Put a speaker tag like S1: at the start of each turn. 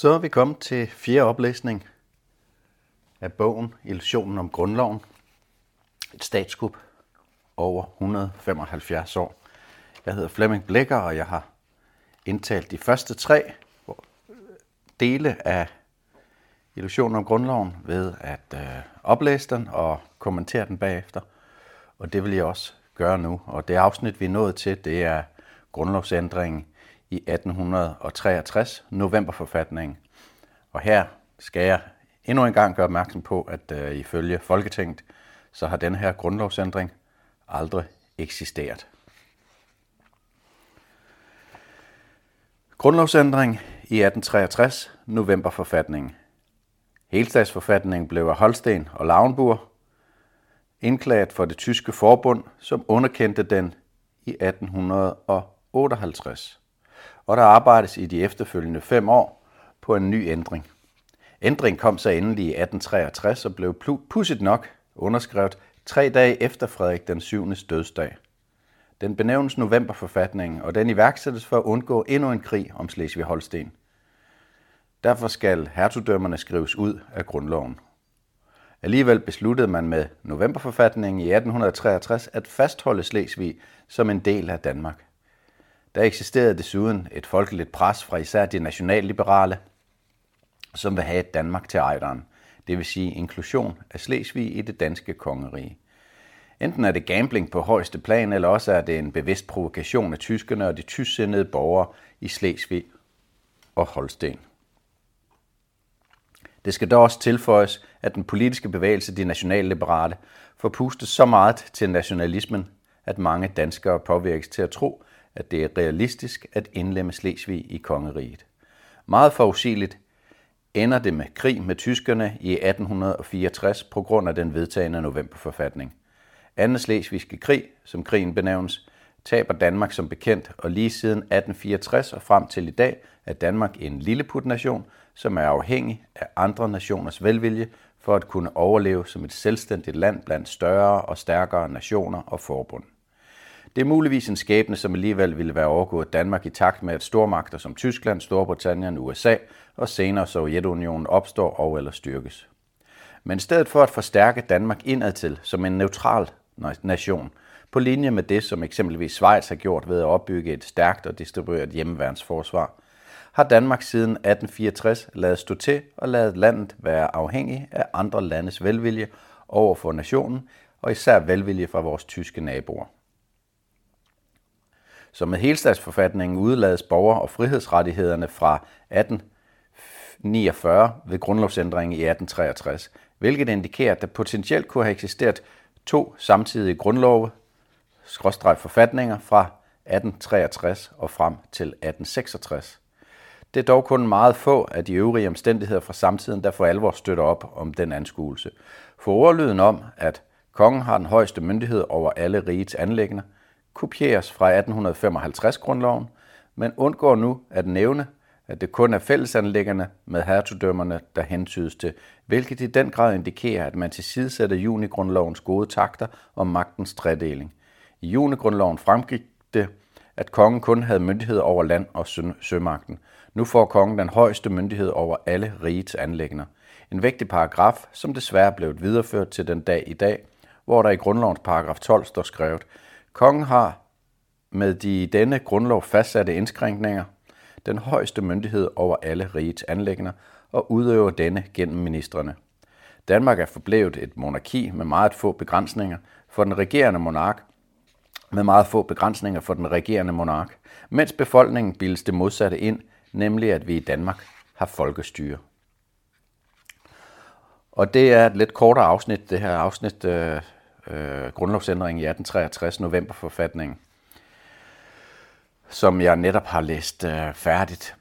S1: Så er vi kommet til fjerde oplæsning af bogen Illusionen om grundloven. Et statskup over 175 år. Jeg hedder Flemming Blækker, og jeg har indtalt de første tre dele af Illusionen om grundloven ved at øh, oplæse den og kommentere den bagefter. Og det vil jeg også gøre nu. Og det afsnit, vi er nået til, det er grundlovsændringen i 1863, novemberforfatningen. Og her skal jeg endnu en gang gøre opmærksom på, at øh, ifølge Folketinget, så har den her grundlovsændring aldrig eksisteret. Grundlovsændring i 1863, novemberforfatningen. Helstatsforfatningen blev af Holsten og Lauenburg indklaget for det tyske forbund, som underkendte den i 1858 og der arbejdes i de efterfølgende fem år på en ny ændring. Ændringen kom så endelig i 1863 og blev pudset nok underskrevet tre dage efter Frederik den 7. dødsdag. Den benævnes novemberforfatningen, og den iværksættes for at undgå endnu en krig om Slesvig-Holsten. Derfor skal hertugdømmerne skrives ud af grundloven. Alligevel besluttede man med novemberforfatningen i 1863 at fastholde Slesvig som en del af Danmark. Der eksisterede desuden et folkeligt pres fra især de nationalliberale, som vil have et Danmark til ejderen, det vil sige inklusion af Slesvig i det danske kongerige. Enten er det gambling på højeste plan, eller også er det en bevidst provokation af tyskerne og de tysksindede borgere i Slesvig og Holsten. Det skal dog også tilføjes, at den politiske bevægelse, de nationalliberale, får pustet så meget til nationalismen, at mange danskere påvirkes til at tro, at det er realistisk at indlemme Slesvig i kongeriget. Meget forudsigeligt ender det med krig med tyskerne i 1864 på grund af den vedtagende novemberforfatning. Anden slesvigske krig, som krigen benævnes, taber Danmark som bekendt, og lige siden 1864 og frem til i dag er Danmark en lilleputnation, som er afhængig af andre nationers velvilje for at kunne overleve som et selvstændigt land blandt større og stærkere nationer og forbund. Det er muligvis en skæbne, som alligevel ville være overgået Danmark i takt med, at stormagter som Tyskland, Storbritannien, USA og senere Sovjetunionen opstår og eller styrkes. Men i stedet for at forstærke Danmark indadtil som en neutral nation, på linje med det, som eksempelvis Schweiz har gjort ved at opbygge et stærkt og distribueret hjemmeværnsforsvar, har Danmark siden 1864 lavet stå til og lavet landet være afhængig af andre landes velvilje over for nationen, og især velvilje fra vores tyske naboer. Så med helstatsforfatningen udlades borger- og frihedsrettighederne fra 1849 ved grundlovsændringen i 1863, hvilket indikerer, at der potentielt kunne have eksisteret to samtidige grundlove, skråstreg forfatninger fra 1863 og frem til 1866. Det er dog kun meget få af de øvrige omstændigheder fra samtiden, der for alvor støtter op om den anskuelse. For ordlyden om, at kongen har den højeste myndighed over alle rigets anlæggende, kopieres fra 1855-grundloven, men undgår nu at nævne, at det kun er fællesanlæggerne med hertugdømmerne, der hentydes til, hvilket i den grad indikerer, at man tilsidesætter junigrundlovens gode takter om magtens tredeling. I junigrundloven fremgik det, at kongen kun havde myndighed over land- og sømagten. Nu får kongen den højeste myndighed over alle rigets anlæggende. En vigtig paragraf, som desværre blev videreført til den dag i dag, hvor der i grundlovens paragraf 12 står skrevet, Kongen har med de denne grundlov fastsatte indskrænkninger den højeste myndighed over alle rigets anlæggende og udøver denne gennem ministerne. Danmark er forblevet et monarki med meget få begrænsninger for den regerende monark, med meget få begrænsninger for den regerende monark, mens befolkningen bildes det modsatte ind, nemlig at vi i Danmark har folkestyre. Og det er et lidt kortere afsnit, det her afsnit øh, øh, grundlovsændring i 1863, novemberforfatningen, som jeg netop har læst øh, færdigt.